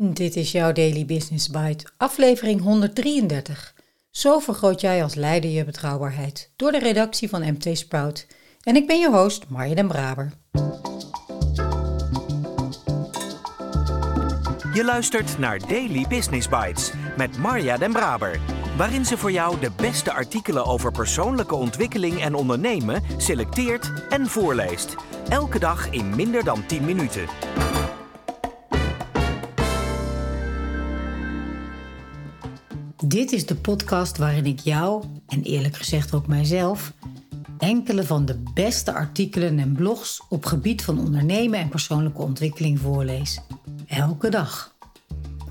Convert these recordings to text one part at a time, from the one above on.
Dit is jouw Daily Business Bite, aflevering 133. Zo vergroot jij als leider je betrouwbaarheid door de redactie van MT Sprout. En ik ben je host, Marja den Braber. Je luistert naar Daily Business Bites met Marja den Braber, waarin ze voor jou de beste artikelen over persoonlijke ontwikkeling en ondernemen selecteert en voorleest. Elke dag in minder dan 10 minuten. Dit is de podcast waarin ik jou, en eerlijk gezegd ook mijzelf, enkele van de beste artikelen en blogs op gebied van ondernemen en persoonlijke ontwikkeling voorlees. Elke dag.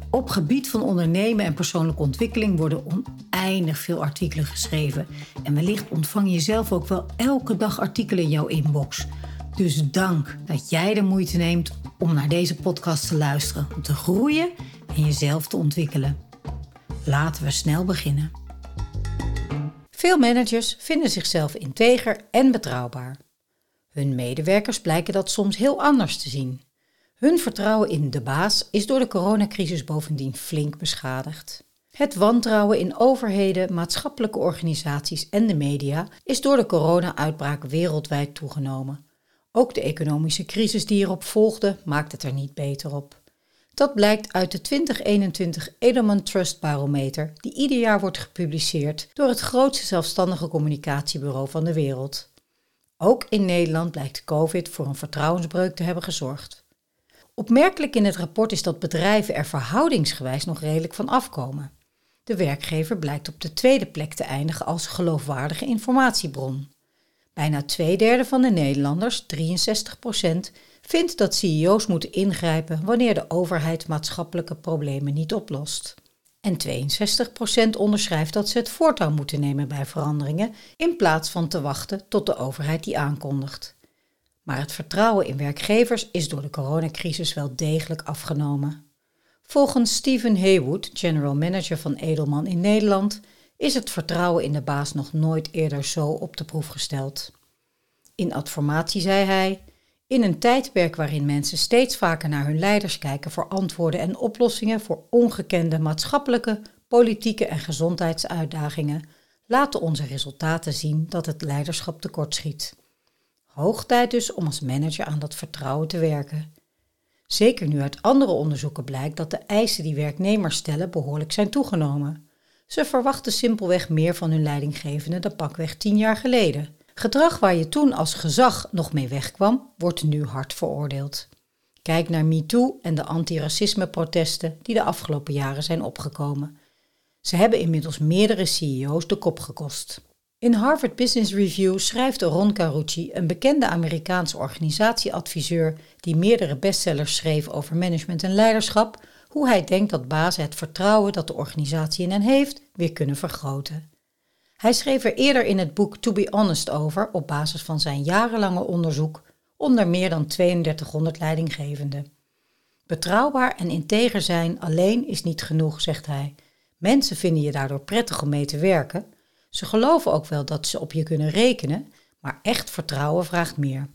Op gebied van ondernemen en persoonlijke ontwikkeling worden oneindig veel artikelen geschreven. En wellicht ontvang je zelf ook wel elke dag artikelen in jouw inbox. Dus dank dat jij de moeite neemt om naar deze podcast te luisteren, om te groeien en jezelf te ontwikkelen. Laten we snel beginnen. Veel managers vinden zichzelf integer en betrouwbaar. Hun medewerkers blijken dat soms heel anders te zien. Hun vertrouwen in de baas is door de coronacrisis bovendien flink beschadigd. Het wantrouwen in overheden, maatschappelijke organisaties en de media is door de corona-uitbraak wereldwijd toegenomen. Ook de economische crisis die erop volgde maakt het er niet beter op. Dat blijkt uit de 2021 Edelman Trust Barometer, die ieder jaar wordt gepubliceerd door het grootste zelfstandige communicatiebureau van de wereld. Ook in Nederland blijkt COVID voor een vertrouwensbreuk te hebben gezorgd. Opmerkelijk in het rapport is dat bedrijven er verhoudingsgewijs nog redelijk van afkomen. De werkgever blijkt op de tweede plek te eindigen als geloofwaardige informatiebron. Bijna twee derde van de Nederlanders, 63 procent, vindt dat CEO's moeten ingrijpen wanneer de overheid maatschappelijke problemen niet oplost. En 62% onderschrijft dat ze het voortouw moeten nemen bij veranderingen in plaats van te wachten tot de overheid die aankondigt. Maar het vertrouwen in werkgevers is door de coronacrisis wel degelijk afgenomen. Volgens Stephen Haywood, general manager van Edelman in Nederland, is het vertrouwen in de baas nog nooit eerder zo op de proef gesteld. In Adformatie zei hij: in een tijdperk waarin mensen steeds vaker naar hun leiders kijken voor antwoorden en oplossingen voor ongekende maatschappelijke, politieke en gezondheidsuitdagingen, laten onze resultaten zien dat het leiderschap tekortschiet. Hoog tijd dus om als manager aan dat vertrouwen te werken. Zeker nu uit andere onderzoeken blijkt dat de eisen die werknemers stellen behoorlijk zijn toegenomen. Ze verwachten simpelweg meer van hun leidinggevende dan pakweg tien jaar geleden. Gedrag waar je toen als gezag nog mee wegkwam, wordt nu hard veroordeeld. Kijk naar MeToo en de antiracisme-protesten die de afgelopen jaren zijn opgekomen. Ze hebben inmiddels meerdere CEO's de kop gekost. In Harvard Business Review schrijft Ron Carucci, een bekende Amerikaanse organisatieadviseur die meerdere bestsellers schreef over management en leiderschap, hoe hij denkt dat bazen het vertrouwen dat de organisatie in hen heeft weer kunnen vergroten. Hij schreef er eerder in het boek To Be Honest over op basis van zijn jarenlange onderzoek onder meer dan 3200 leidinggevenden. Betrouwbaar en integer zijn alleen is niet genoeg, zegt hij. Mensen vinden je daardoor prettig om mee te werken. Ze geloven ook wel dat ze op je kunnen rekenen, maar echt vertrouwen vraagt meer.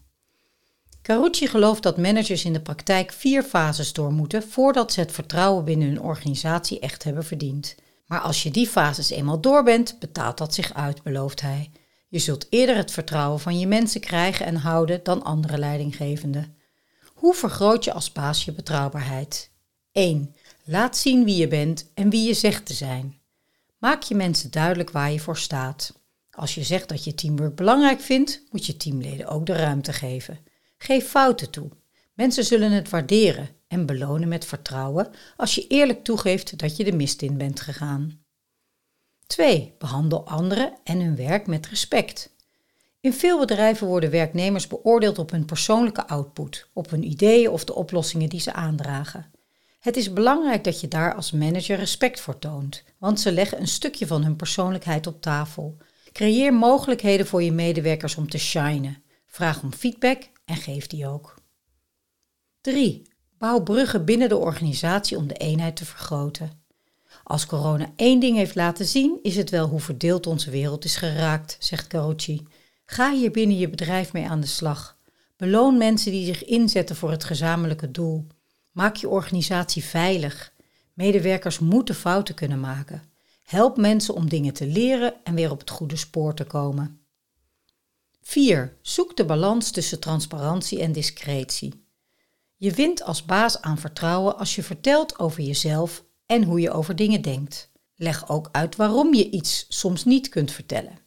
Carucci gelooft dat managers in de praktijk vier fases door moeten voordat ze het vertrouwen binnen hun organisatie echt hebben verdiend. Maar als je die fases eenmaal door bent, betaalt dat zich uit, belooft hij. Je zult eerder het vertrouwen van je mensen krijgen en houden dan andere leidinggevenden. Hoe vergroot je als baas je betrouwbaarheid? 1. Laat zien wie je bent en wie je zegt te zijn. Maak je mensen duidelijk waar je voor staat. Als je zegt dat je teamwork belangrijk vindt, moet je teamleden ook de ruimte geven. Geef fouten toe. Mensen zullen het waarderen en belonen met vertrouwen als je eerlijk toegeeft dat je de mist in bent gegaan. 2. Behandel anderen en hun werk met respect. In veel bedrijven worden werknemers beoordeeld op hun persoonlijke output, op hun ideeën of de oplossingen die ze aandragen. Het is belangrijk dat je daar als manager respect voor toont, want ze leggen een stukje van hun persoonlijkheid op tafel. Creëer mogelijkheden voor je medewerkers om te shinen. Vraag om feedback en geef die ook. 3. Bouw bruggen binnen de organisatie om de eenheid te vergroten. Als corona één ding heeft laten zien, is het wel hoe verdeeld onze wereld is geraakt, zegt Carucci. Ga hier binnen je bedrijf mee aan de slag. Beloon mensen die zich inzetten voor het gezamenlijke doel. Maak je organisatie veilig. Medewerkers moeten fouten kunnen maken. Help mensen om dingen te leren en weer op het goede spoor te komen. 4. Zoek de balans tussen transparantie en discretie. Je wint als baas aan vertrouwen als je vertelt over jezelf en hoe je over dingen denkt. Leg ook uit waarom je iets soms niet kunt vertellen.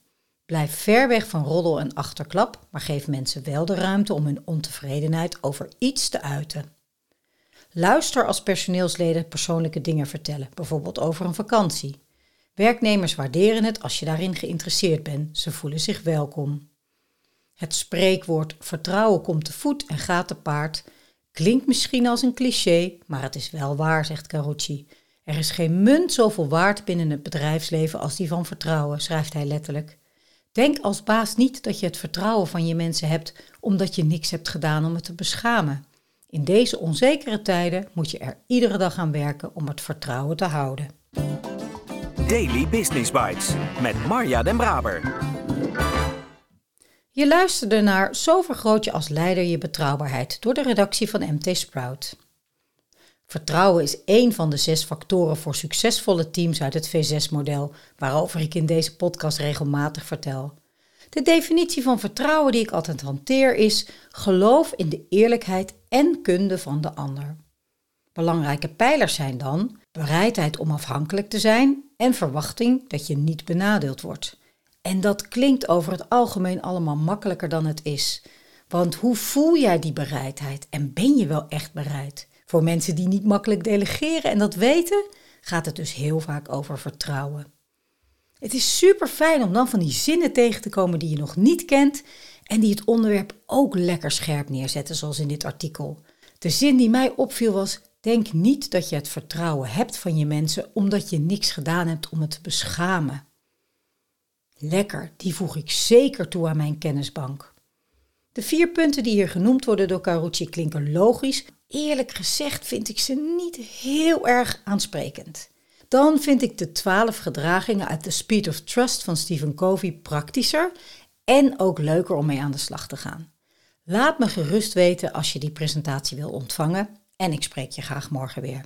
Blijf ver weg van roddel en achterklap, maar geef mensen wel de ruimte om hun ontevredenheid over iets te uiten. Luister als personeelsleden persoonlijke dingen vertellen, bijvoorbeeld over een vakantie. Werknemers waarderen het als je daarin geïnteresseerd bent, ze voelen zich welkom. Het spreekwoord vertrouwen komt te voet en gaat te paard klinkt misschien als een cliché, maar het is wel waar, zegt Carucci. Er is geen munt zoveel waard binnen het bedrijfsleven als die van vertrouwen, schrijft hij letterlijk. Denk als baas niet dat je het vertrouwen van je mensen hebt omdat je niks hebt gedaan om het te beschamen. In deze onzekere tijden moet je er iedere dag aan werken om het vertrouwen te houden. Daily Business Bites met Marja Den Braber. Je luisterde naar Zo vergroot je als leider je betrouwbaarheid door de redactie van MT Sprout. Vertrouwen is één van de zes factoren voor succesvolle teams uit het V6-model, waarover ik in deze podcast regelmatig vertel. De definitie van vertrouwen die ik altijd hanteer is geloof in de eerlijkheid en kunde van de ander. Belangrijke pijlers zijn dan bereidheid om afhankelijk te zijn en verwachting dat je niet benadeeld wordt. En dat klinkt over het algemeen allemaal makkelijker dan het is. Want hoe voel jij die bereidheid en ben je wel echt bereid? Voor mensen die niet makkelijk delegeren en dat weten, gaat het dus heel vaak over vertrouwen. Het is super fijn om dan van die zinnen tegen te komen die je nog niet kent en die het onderwerp ook lekker scherp neerzetten, zoals in dit artikel. De zin die mij opviel was: Denk niet dat je het vertrouwen hebt van je mensen omdat je niks gedaan hebt om het te beschamen. Lekker, die voeg ik zeker toe aan mijn kennisbank. De vier punten die hier genoemd worden door Carucci klinken logisch. Eerlijk gezegd vind ik ze niet heel erg aansprekend. Dan vind ik de twaalf gedragingen uit The Speed of Trust van Stephen Covey praktischer en ook leuker om mee aan de slag te gaan. Laat me gerust weten als je die presentatie wil ontvangen en ik spreek je graag morgen weer.